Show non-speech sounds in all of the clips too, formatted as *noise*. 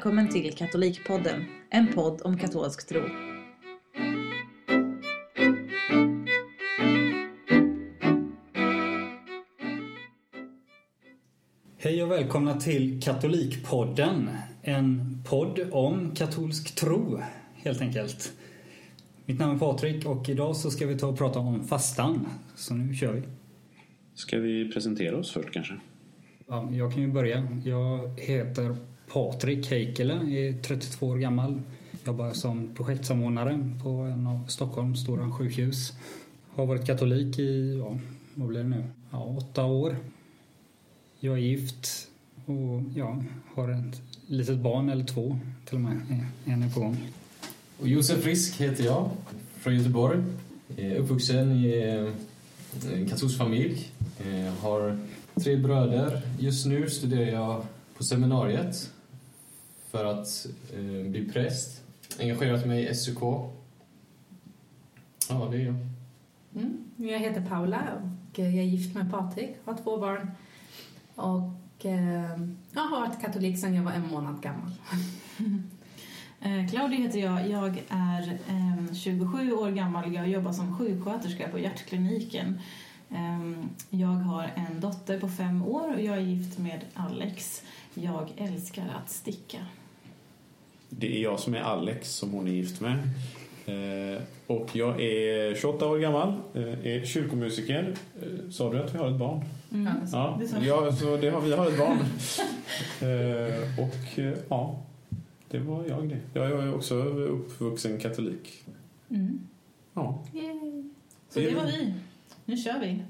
Välkommen till Katolikpodden, en podd om katolsk tro. Hej och välkomna till Katolikpodden. En podd om katolsk tro, helt enkelt. Mitt namn är Patrik och idag så ska vi ta och prata om fastan. Så nu kör vi. Ska vi presentera oss först kanske? Ja, jag kan ju börja. Jag heter Patrik Heikkilä, är 32 år gammal. Jobbar som projektsamordnare på en av Stockholms stora sjukhus. Har varit katolik i, ja, vad blir det nu? Ja, åtta år. Jag är gift och ja, har ett litet barn, eller två till och med. En är på gång. Och Josef Frisk heter jag, från Göteborg. Är uppvuxen i eh, en katolsk familj. Eh, har tre bröder. Just nu studerar jag på seminariet för att eh, bli präst. Engagerat mig i SUK. Ja, det är jag. Mm. Jag heter Paula och jag är gift med Patrik, har två barn. Och eh, jag har varit katolik sedan jag var en månad gammal. *laughs* Eh, Claudia heter jag. Jag är eh, 27 år gammal. Jag jobbar som sjuksköterska på hjärtkliniken. Eh, jag har en dotter på fem år och jag är gift med Alex. Jag älskar att sticka. Det är jag som är Alex som hon är gift med. Eh, och jag är 28 år gammal, eh, är kyrkomusiker. Eh, sa du att vi har ett barn? Mm. Ja, ja så det har, vi har ett barn. och ja, det var jag det. Jag är också uppvuxen katolik. Mm. Ja. Yay. Så det var vi. Nu kör vi.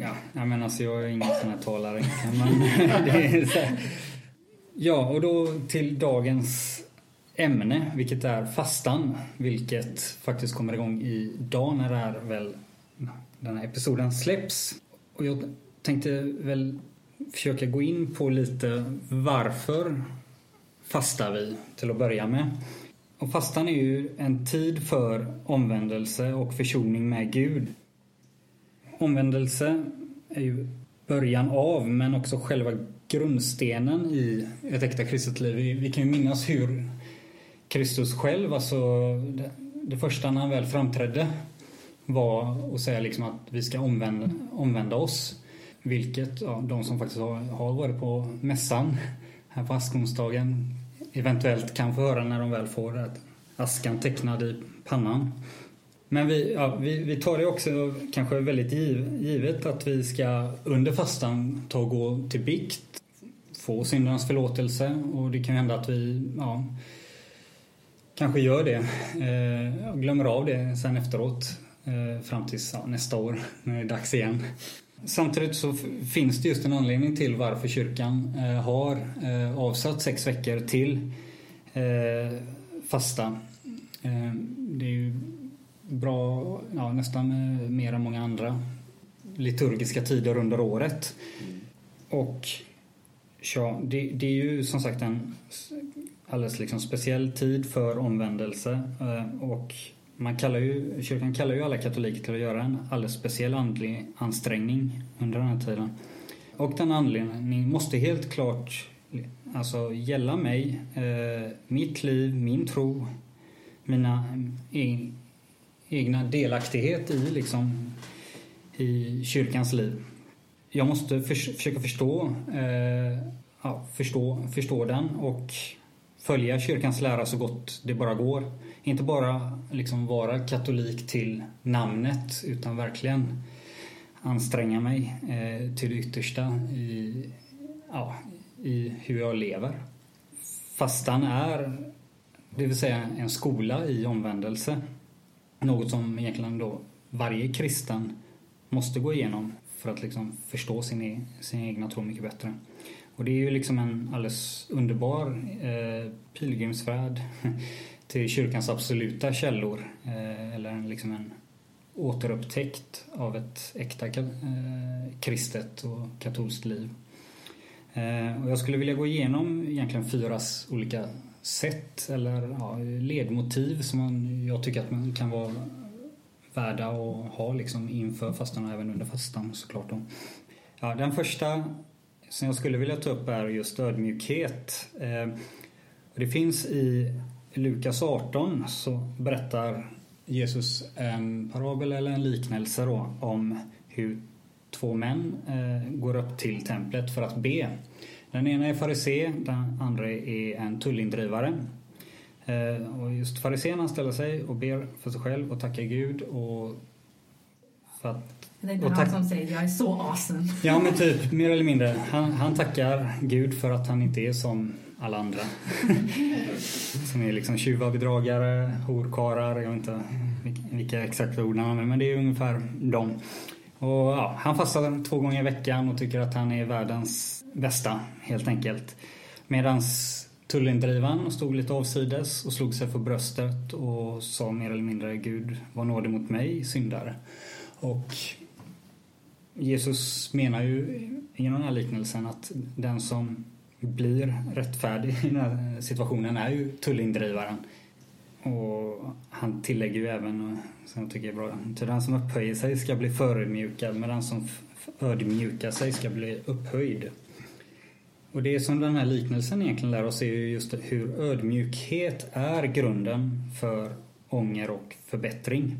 Ja, jag menar alltså jag är ingen sån här talare. Men *laughs* det är så här. Ja, och då till dagens ämne, vilket är fastan. Vilket faktiskt kommer igång idag när det är väl den här episoden släpps. Och jag tänkte väl försöka gå in på lite varför fastar vi till att börja med. Och fastan är ju en tid för omvändelse och försoning med Gud. Omvändelse är ju början av men också själva grundstenen i ett äkta kristet liv. Vi, vi kan ju minnas hur Kristus själv, alltså det, det första när han väl framträdde var att säga liksom att vi ska omvända, omvända oss. Vilket ja, de som faktiskt har, har varit på mässan här på askonsdagen eventuellt kan få höra när de väl får att askan tecknad i pannan. Men vi, ja, vi, vi tar det också kanske väldigt giv, givet att vi ska under fastan ta och gå till bikt, få syndernas förlåtelse och det kan hända att vi ja, kanske gör det, eh, glömmer av det sen efteråt eh, fram tills ja, nästa år när det är dags igen. Samtidigt så finns det just en anledning till varför kyrkan eh, har eh, avsatt sex veckor till eh, fasta. Eh, det är ju bra, ja, nästan eh, mer än många andra liturgiska tider under året. Och ja, det, det är ju som sagt en alldeles liksom speciell tid för omvändelse eh, och man kallar ju, kyrkan kallar ju alla katoliker till att göra en alldeles speciell andlig ansträngning under den här tiden. Och den anledningen måste helt klart alltså, gälla mig, eh, mitt liv, min tro, mina eh, egna delaktighet i, liksom, i kyrkans liv. Jag måste för försöka förstå, eh, ja, förstå, förstå den och följa kyrkans lära så gott det bara går. Inte bara liksom vara katolik till namnet utan verkligen anstränga mig eh, till det yttersta i, ja, i hur jag lever. Fastan är, det vill säga en skola i omvändelse. Något som egentligen då varje kristen måste gå igenom för att liksom förstå sin, sin egna tro mycket bättre. Och det är ju liksom en alldeles underbar eh, pilgrimsfärd *laughs* till kyrkans absoluta källor. Eh, eller en, liksom en återupptäckt av ett äkta eh, kristet och katolskt liv. Eh, och jag skulle vilja gå igenom egentligen fyra olika sätt eller ja, ledmotiv som man, jag tycker att man kan vara värda att ha liksom inför fastan och även under fastan såklart. Då. Ja, den första som jag skulle vilja ta upp är just ödmjukhet. Eh, det finns i Lukas 18 så berättar Jesus en parabel eller en liknelse då, om hur två män eh, går upp till templet för att be. Den ena är farisé, den andra är en tullindrivare. Eh, och just farisén ställer sig och ber för sig själv och tackar Gud och för att Det är inte Och han som säger jag är så awesome. Ja men typ, mer eller mindre. Han, han tackar Gud för att han inte är som alla andra. *laughs* som är liksom tjuvar, bedragare, horkarar, jag vet inte vilka, vilka exakta ord han använder men det är ungefär dem. Och ja, han fastar två gånger i veckan och tycker att han är världens bästa helt enkelt. Medans tullindrivaren stod lite avsides och slog sig för bröstet och sa mer eller mindre Gud var nådig mot mig, syndare. Och Jesus menar ju genom den här liknelsen att den som blir rättfärdig i den här situationen är ju tullindrivaren. Och han tillägger ju även, som jag tycker är bra, till den som upphöjer sig ska bli förödmjukad men den som ödmjukar sig ska bli upphöjd. Och det som den här liknelsen egentligen lär oss är ju just hur ödmjukhet är grunden för ånger och förbättring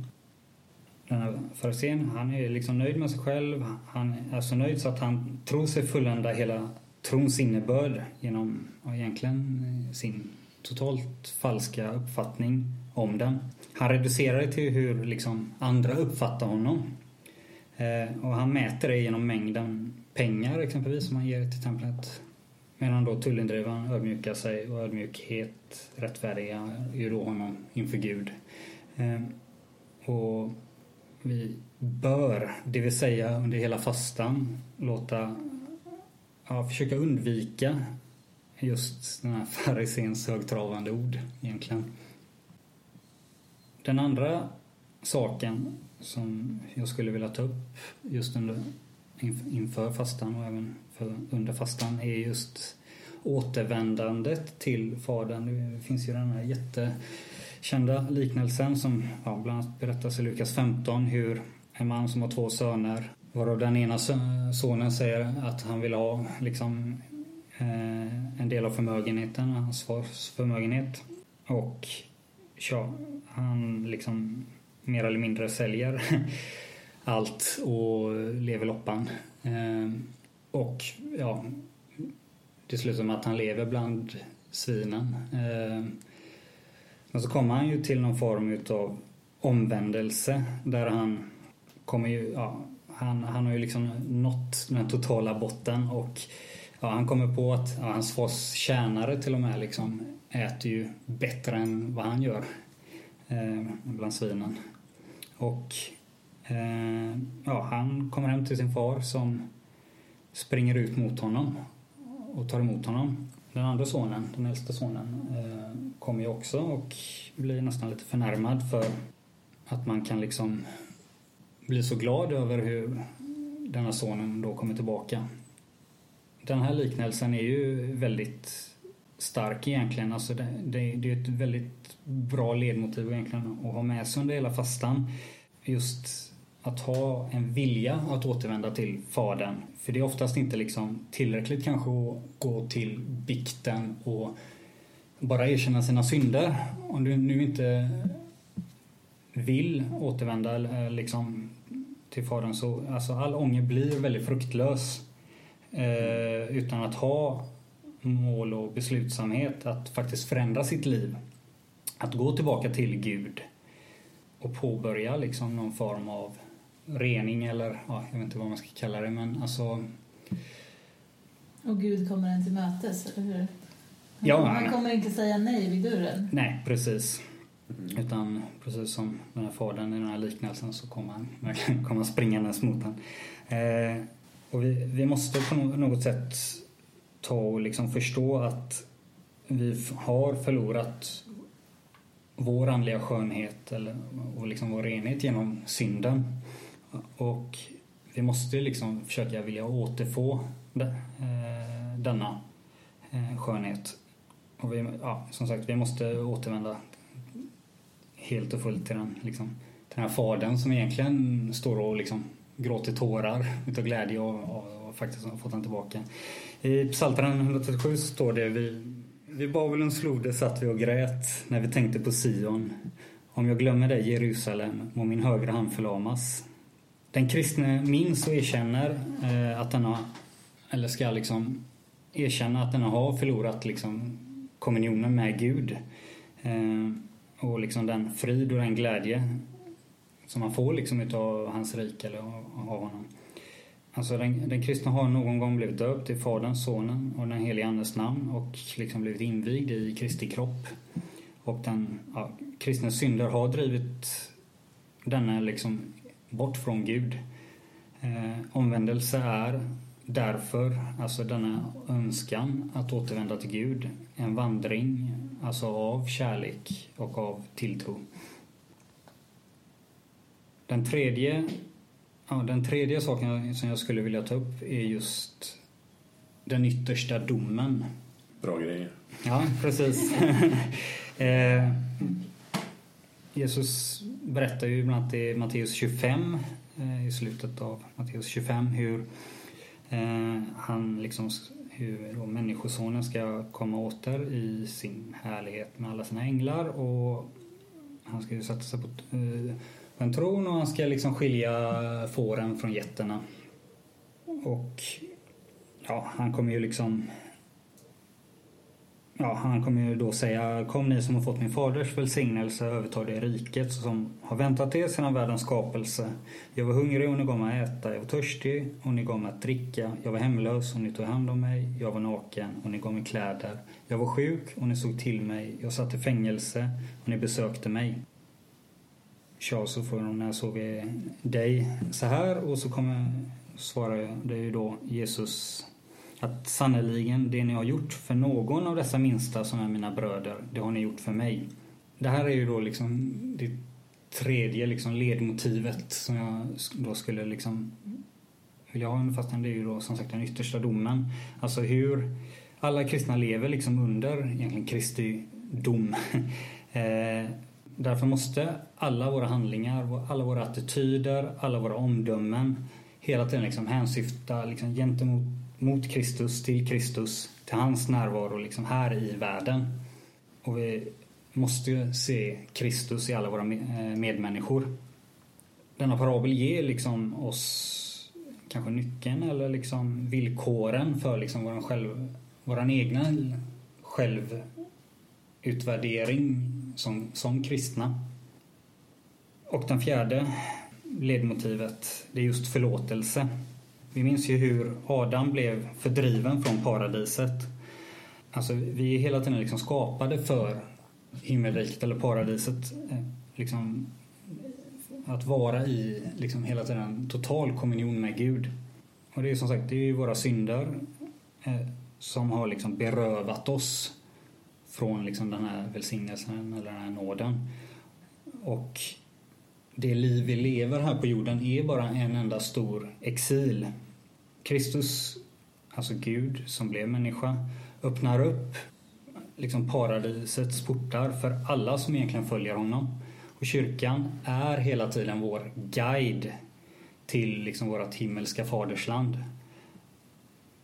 den här farisén, han är liksom nöjd med sig själv. Han är så nöjd så att han tror sig fullända hela trons innebörd genom egentligen sin totalt falska uppfattning om den. Han reducerar det till hur liksom andra uppfattar honom. Eh, och han mäter det genom mängden pengar exempelvis som han ger till templet. Medan då tullindrivaren ödmjukar sig och ödmjukhet rättfärdigar ju då honom inför Gud. Eh, och vi bör, det vill säga under hela fastan, låta, ja, försöka undvika just den här fariséns högtravande ord egentligen. Den andra saken som jag skulle vilja ta upp just under, inför fastan och även under fastan är just återvändandet till Fadern. Det finns ju den här jättekända liknelsen som ja, bland annat berättas i Lukas 15 hur en man som har två söner varav den ena sonen säger att han vill ha liksom eh, en del av förmögenheten, hans fars förmögenhet. Och ja, han liksom mer eller mindre säljer *laughs* allt och lever loppan. Eh, och ja, det slutar med att han lever bland svinen. Eh, men så kommer han ju till någon form utav omvändelse där han kommer ju, ja, han, han har ju liksom nått den totala botten och ja, han kommer på att ja, hans fars tjänare till och med liksom äter ju bättre än vad han gör eh, bland svinen. Och eh, ja, han kommer hem till sin far som springer ut mot honom och tar emot honom. Den andra sonen, den äldsta sonen, eh, kommer ju också och blir nästan lite förnärmad för att man kan liksom bli så glad över hur denna sonen då kommer tillbaka. Den här liknelsen är ju väldigt stark egentligen. Alltså det, det, det är ett väldigt bra ledmotiv egentligen att ha med sig under hela fastan. Just att ha en vilja att återvända till Fadern. För det är oftast inte liksom tillräckligt kanske att gå till bikten och bara erkänna sina synder. Om du nu inte vill återvända eh, liksom till Fadern så alltså all ånger blir väldigt fruktlös eh, utan att ha mål och beslutsamhet att faktiskt förändra sitt liv. Att gå tillbaka till Gud och påbörja liksom någon form av rening eller ja, jag vet inte vad man ska kalla det men alltså Och Gud kommer en till mötes, eller hur? Han, Ja, han kommer inte säga nej vid dörren. nej precis. Utan precis som den här fadern i den här liknelsen så kommer han verkligen *laughs* komma springandes mot en. Eh, och vi, vi måste på nå- något sätt ta och liksom förstå att vi har förlorat vår andliga skönhet eller, och liksom vår renhet genom synden. Och vi måste liksom försöka vilja återfå eh, denna eh, skönhet. Och vi, ja, som sagt, vi måste återvända helt och fullt till den, liksom, till den här fadern som egentligen står och liksom gråter tårar utav glädje och, och, och faktiskt har fått den tillbaka. I Psaltaren 137 står det vi, vid Babylons floder satt vi och grät när vi tänkte på Sion. Om jag glömmer dig, Jerusalem, må min högra hand förlamas. Den kristne minns och erkänner eh, att den har, eller ska liksom erkänna att den har förlorat liksom kommunionen med Gud. Eh, och liksom den frid och den glädje som man får liksom utav hans rike eller av honom. Alltså den, den kristna har någon gång blivit döpt i Faderns, Sonen och den helige Andes namn och liksom blivit invigd i Kristi kropp. Och den ja, kristna synder har drivit denna liksom bort från Gud. Eh, omvändelse är därför, alltså denna önskan att återvända till Gud, en vandring alltså av kärlek och av tilltro. Den tredje, ja, den tredje saken som jag skulle vilja ta upp är just den yttersta domen. Bra grejer. Ja, precis. *laughs* eh, Jesus berättar ju bland annat i Matteus 25, eh, i slutet av Matteus 25, hur eh, han liksom hur då Människosonen ska komma åter i sin härlighet med alla sina änglar och han ska ju sätta sig på eh, en tron och han ska liksom skilja fåren från getterna. Och ja, han kommer ju liksom Ja, han kommer ju då säga Kom ni som har fått min faders välsignelse övertar det riket som har väntat er sedan världens skapelse. Jag var hungrig och ni gav mig att äta. Jag var törstig och ni gav mig att dricka. Jag var hemlös och ni tog hand om mig. Jag var naken och ni gav mig kläder. Jag var sjuk och ni såg till mig. Jag satt i fängelse och ni besökte mig. Tja, så får de när såg vi dig så här och så kommer svarar det ju då Jesus att sannerligen det ni har gjort för någon av dessa minsta som är mina bröder, det har ni gjort för mig. Det här är ju då liksom det tredje liksom ledmotivet som jag då skulle liksom vilja ha, fastän det är ju då som sagt den yttersta domen. Alltså hur alla kristna lever liksom under egentligen Kristi dom. *laughs* eh, därför måste alla våra handlingar, alla våra attityder, alla våra omdömen hela tiden liksom hänsyfta liksom gentemot mot Kristus, till Kristus, till hans närvaro liksom här i världen. Och vi måste ju se Kristus i alla våra eh, medmänniskor. Denna parabel ger liksom oss kanske nyckeln eller liksom villkoren för liksom våran, själv, våran egna självutvärdering som, som kristna. Och den fjärde ledmotivet, det är just förlåtelse. Vi minns ju hur Adam blev fördriven från paradiset. Alltså, vi är hela tiden liksom skapade för himmelriket eller paradiset. Eh, liksom, att vara i liksom hela tiden total kommunion med Gud. Och det är som sagt, det är ju våra synder eh, som har liksom berövat oss från liksom den här välsignelsen eller den här nåden. Och det liv vi lever här på jorden är bara en enda stor exil. Kristus, alltså Gud som blev människa, öppnar upp liksom paradisets portar för alla som egentligen följer honom. Och kyrkan är hela tiden vår guide till liksom vårt himmelska fadersland.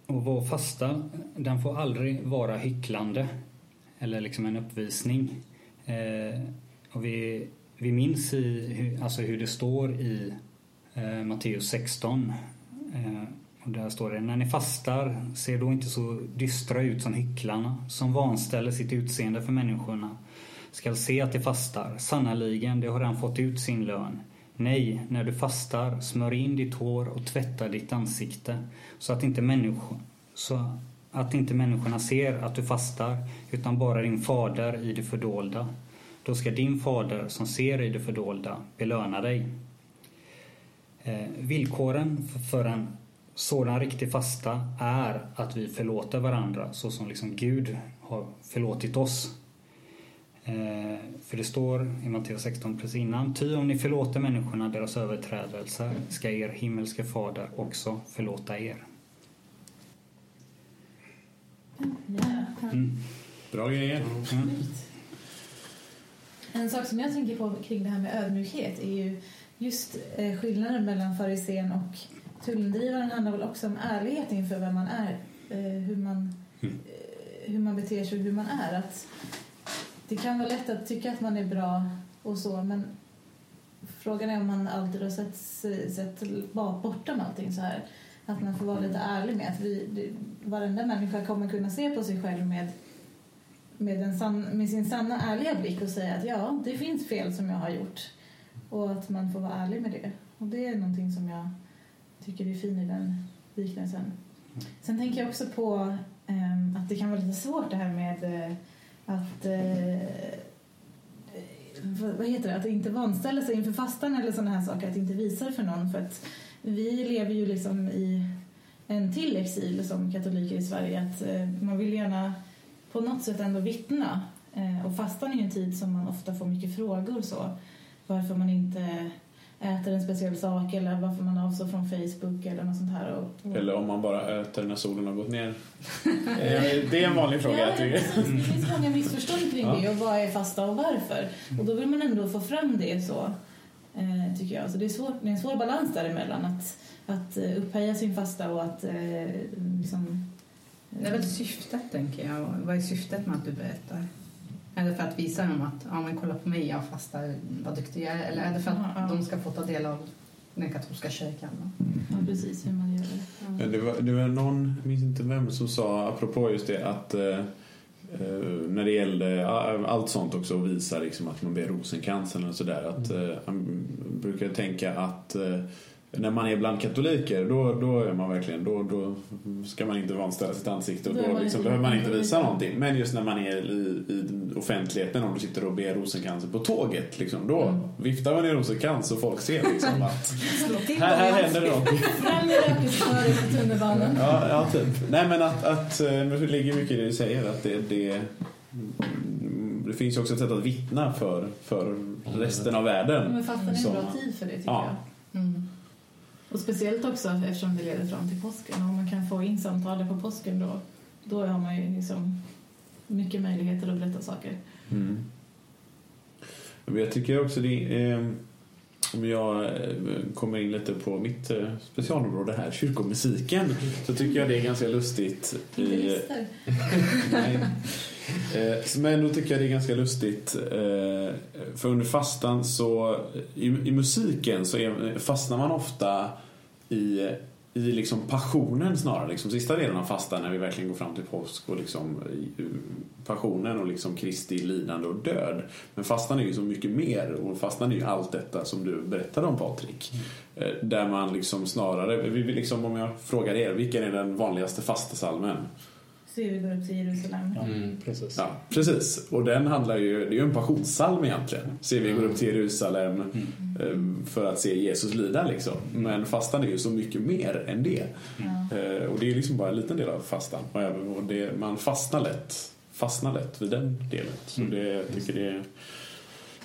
Och vår fasta, den får aldrig vara hycklande eller liksom en uppvisning. Eh, och vi vi minns i, alltså hur det står i eh, Matteus 16. Eh, och där står det, när ni fastar, se då inte så dystra ut som hycklarna, som vanställer sitt utseende för människorna, skall se att de fastar. Sannerligen, de har redan fått ut sin lön. Nej, när du fastar, smör in ditt hår och tvätta ditt ansikte, så att inte människor, så att inte människorna ser att du fastar, utan bara din fader i det fördolda då ska din fader som ser i det fördolda belöna dig. Eh, villkoren för en sådan riktig fasta är att vi förlåter varandra så som liksom Gud har förlåtit oss. Eh, för det står i Matteus 16 precis innan. Ty om ni förlåter människorna deras överträdelser ska er himmelske fader också förlåta er. Mm. Bra grejer. Mm. En sak som jag tänker på kring det här med ödmjukhet är ju just eh, skillnaden mellan farisén och tullindrivaren handlar väl också om ärlighet inför vem man är. Eh, hur, man, Mm. eh, hur man beter sig och hur man är. Att det kan vara lätt att tycka att man är bra och så men frågan är om man alltid har sett, sett bortom allting så här. Att man får vara lite ärlig med att vi, varenda människa kommer kunna se på sig själv med, med, en med sin sanna ärliga blick och säga att ja, det finns fel som jag har gjort. Och att man får vara ärlig med det. Och det är någonting som jag tycker är fint i den liknelsen. Sen tänker jag också på eh, att det kan vara lite svårt det här med eh, att eh, vad heter det, att inte vanställa sig inför fastan eller sådana här saker, att inte visa det för någon. För att vi lever ju liksom i en till exil som katoliker i Sverige. Att eh, man vill gärna på något sätt ändå vittna. Eh, och fastan är ju en tid som man ofta får mycket frågor så. Varför man inte äter en speciell sak eller varför man avstår från Facebook eller något sånt här. Och, och... Eller om man bara äter när solen har gått ner. *laughs* Eh, det är en vanlig fråga. Ja, jag det finns många missförstånd kring Ja. det och vad är fasta och varför. Och då vill man ändå få fram det så, eh, tycker jag. Så det är, svårt, det är en svår balans däremellan att, att upphöja sin fasta och att eh, liksom... Det är väl syftet, tänker jag. Vad är syftet med att du berättar? Är det för att visa dem att ja, men kolla på mig, jag fastar, vad duktig jag är? Eller är det för att Ja, ja. de ska få ta del av den katolska kyrkan? Ja, precis hur man gör det. Ja. Det var, det var någon, jag minns inte vem, som sa apropå just det att eh, eh, när det gällde allt sånt också att visa liksom, att man ber rosenkrantz eller sådär. Att, eh, man brukar tänka att eh, när man är bland katoliker då, då är man verkligen, då, då ska man inte vanställa sitt ansikte och Då då man liksom behöver man inte visa någonting. Men just när man är i, i offentligheten, om du sitter och ber rosenkransen på tåget, liksom, då Mm. viftar man i rosenkrans och folk ser liksom att *laughs* här, här händer det något. Fram med på tunnelbanan. Ja, ja typ. Nej men att, att eh, men det ligger mycket i det du säger att det, det mm, det finns ju också ett sätt att vittna för, för resten av världen. Men fastan är en bra tid för det, tycker Ja. jag. Mm. Och speciellt också eftersom det leder fram till påsken. Om man kan få in samtalet på påsken då, då har man ju liksom mycket möjligheter att berätta saker. Mm. Men jag tycker också det eh, om jag eh, kommer in lite på mitt eh, specialområde här, kyrkomusiken, så tycker jag det är ganska lustigt. I, *laughs* nej. Eh, Men då tycker jag det är ganska lustigt eh, för under fastan så i, i musiken så är, fastnar man ofta i, i liksom passionen snarare. Liksom sista delen av fastan när vi verkligen går fram till påsk och liksom i, passionen och liksom Kristi lidande och död. Men fastan är ju så mycket mer och fastan är ju allt detta som du berättade om Patrik. Eh, Där man liksom snarare, vi vill liksom, om jag frågar er, vilken är den vanligaste fastasalmen? Se vi går upp till Jerusalem. Ja, Mm. precis. Ja, precis. Och den handlar ju, det är ju en passionssalm egentligen. Se vi går upp till Jerusalem Mm. Eh, för att se Jesus lida liksom. Men fastan är ju så mycket mer än det. Eh, Och det är liksom bara en liten del av fastan. Och det, man fastnar lätt, fastnar lätt vid den delen. Så Mm. det, jag tycker det är,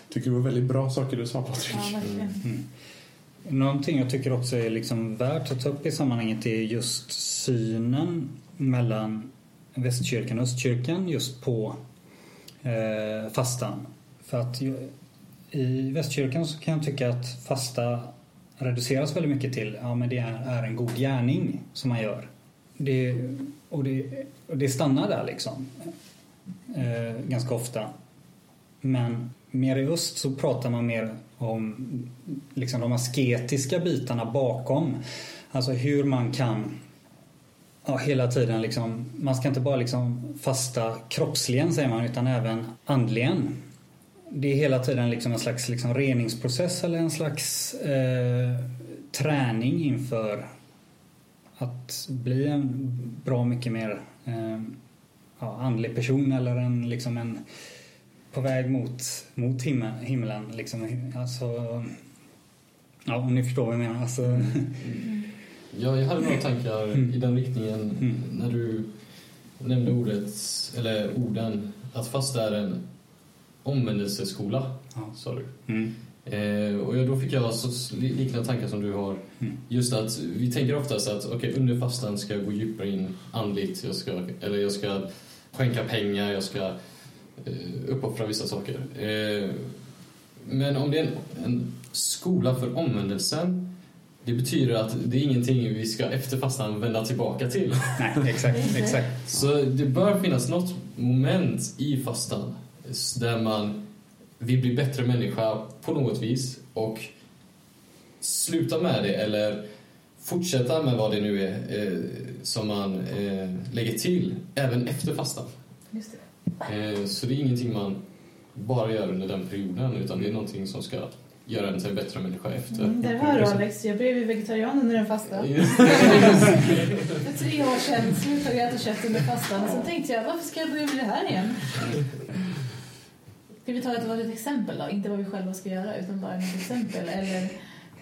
tycker det var väldigt bra saker du sa Patrik. ja, verkligen. Någonting jag tycker också är liksom värt att ta upp i sammanhanget är just synen mellan västkyrkan och östkyrkan just på eh, fastan. För att i västkyrkan så kan jag tycka att fasta reduceras väldigt mycket till ja men det är, är en god gärning som man gör. Det, och, det, och det stannar där liksom. Eh, ganska ofta. Men mer i öst så pratar man mer om liksom de asketiska bitarna bakom. Alltså hur man kan ja, hela tiden liksom, man ska inte bara liksom fasta kroppsligen säger man utan även andligen. Det är hela tiden liksom en slags liksom reningsprocess eller en slags eh, träning inför att bli en bra mycket mer eh, ja, andlig person eller en, liksom en på väg mot, mot himmel, himlen. Liksom, alltså, ja, om ni förstår vad jag menar. Alltså, *laughs* Ja, jag hade några tankar Mm. i den riktningen Mm. när du nämnde ordet, eller orden, att fasta är en omvändelseskola, Ja. sa du. mm, Eh, och jag, då fick jag så li- liknande tankar som du har. Mm. Just att vi tänker oftast att okej, under fastan ska jag gå djupare in andligt, jag ska, eller jag ska skänka pengar, jag ska eh, uppoffra vissa saker. Eh, men om det är en, en skola för omvändelsen, det betyder att det är ingenting vi ska efter fastan vända tillbaka till. Nej, exakt, *laughs* exakt. Så det bör finnas något moment i fastan där man vill bli bättre människa på något vis och sluta med det eller fortsätta med vad det nu är eh, som man eh, lägger till även efter fastan. Eh, så det är ingenting man bara gör under den perioden utan det är någonting som ska göra en till en bättre människa efter. Mm, där hör du Alex, jag blev ju vegetarian under den fasta. *laughs* För tre år sedan slutade jag äta kött under fastan. Sen tänkte jag, varför ska jag börja med det här igen? *laughs* Ska vi ta ett, ett exempel då? Inte vad vi själva ska göra, utan bara ett exempel. Eller,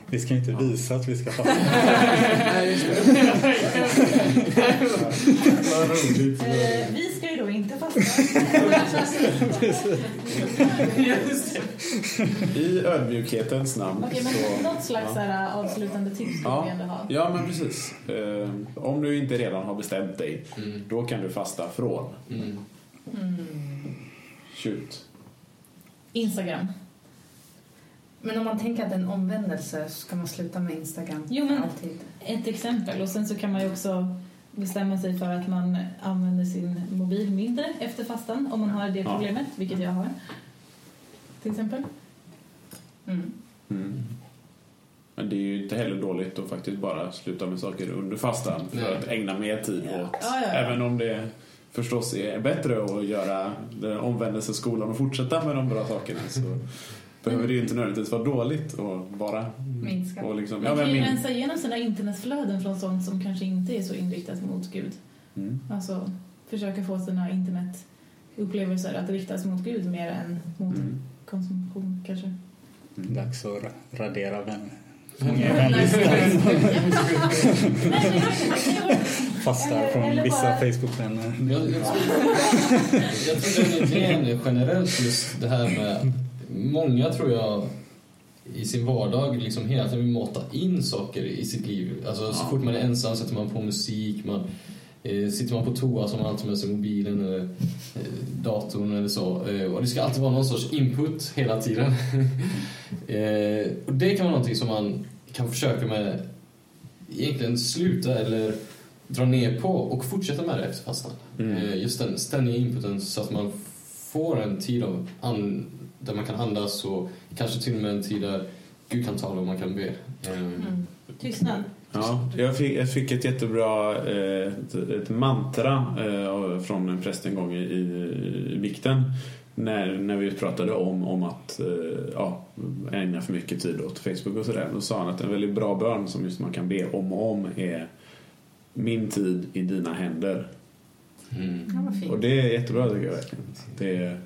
Vi ska inte visa att vi ska fasta. Vad roligt. eh, vi ska ju då inte fasta. *laughs* I ödmjukhetens namn Okej, men så... något slags så här, avslutande tips Ja. vi ändå ha. Ja, men precis. Eh, om du inte redan har bestämt dig, Mm. då kan du fasta från. Mm. Shoot. Instagram. Men om man tänker att det är en omvändelse så ska man sluta med Instagram Jo, men- alltid. Ett exempel. Och sen så kan man ju också bestämma sig för att man använder sin mobil mindre efter fastan om man har det problemet, vilket jag har. Till exempel. Mm. Mm. Men det är ju inte heller dåligt att faktiskt bara sluta med saker under fastan för Nej. att ägna mer tid åt. Ja, ja, ja. Även om det förstås är bättre att göra omvändelseskolan och fortsätta med de bra sakerna så behöver det ju inte nödvändigtvis vara dåligt att bara Minska. och liksom, Man kan men ju rensa igenom sina internetflöden från sånt som kanske inte är så inriktat mot Gud. mm. Alltså försöka få sina internetupplevelser att riktas mot Gud mer än mot Mm. konsumtion kanske. Dags att ra- radera vän. *laughs* Många vänlistor. Fastar Eller- från eller vissa bara- Facebook-vänner. Jag, jag, tror, jag tror idén är generellt just det här med Många tror jag i sin vardag liksom hela tiden vill mata in saker i sitt liv. Alltså så fort man är ensam sätter man på musik, man, eh, sitter man på toa så har man alltid med sig mobilen eller eh, datorn eller så. Eh, och det ska alltid vara någon sorts input hela tiden. *laughs* och det kan vara någonting som man kan försöka med egentligen sluta eller dra ner på och fortsätta med det efter fastan. Mm. Eh, Just den ständiga inputen så att man får en tid av an, där man kan andas och kanske till och med en tid där Gud kan tala och man kan be. Eh, Mm. Tystnad. Ja, jag fick, jag fick ett jättebra eh, ett, ett mantra från en präst en gång i, i, bikten. När, när vi pratade om, om att ja, ägna för mycket tid åt Facebook och sådär. Då sa han att en väldigt bra bön som just man kan be om och om är Min tid i dina händer. Mm. Ja. Och det är jättebra tycker jag verkligen. Det är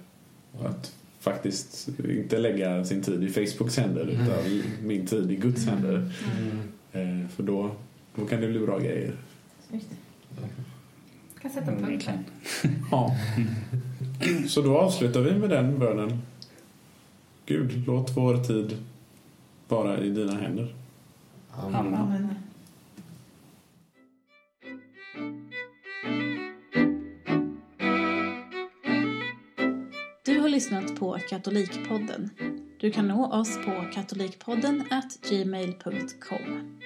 att faktiskt inte lägga sin tid i Facebooks händer utan min tid i Guds händer. Eh, för då, då kan det bli bra grejer. Snyggt. kan sätta punkt här. Verkligen. *laughs* *laughs* Ja. Så då avslutar vi med den bönen. Gud, låt vår tid vara i dina händer. Amen. Amen. Lyssnat på Katolikpodden. Du kan nå oss på katolikpodden at gmail.com.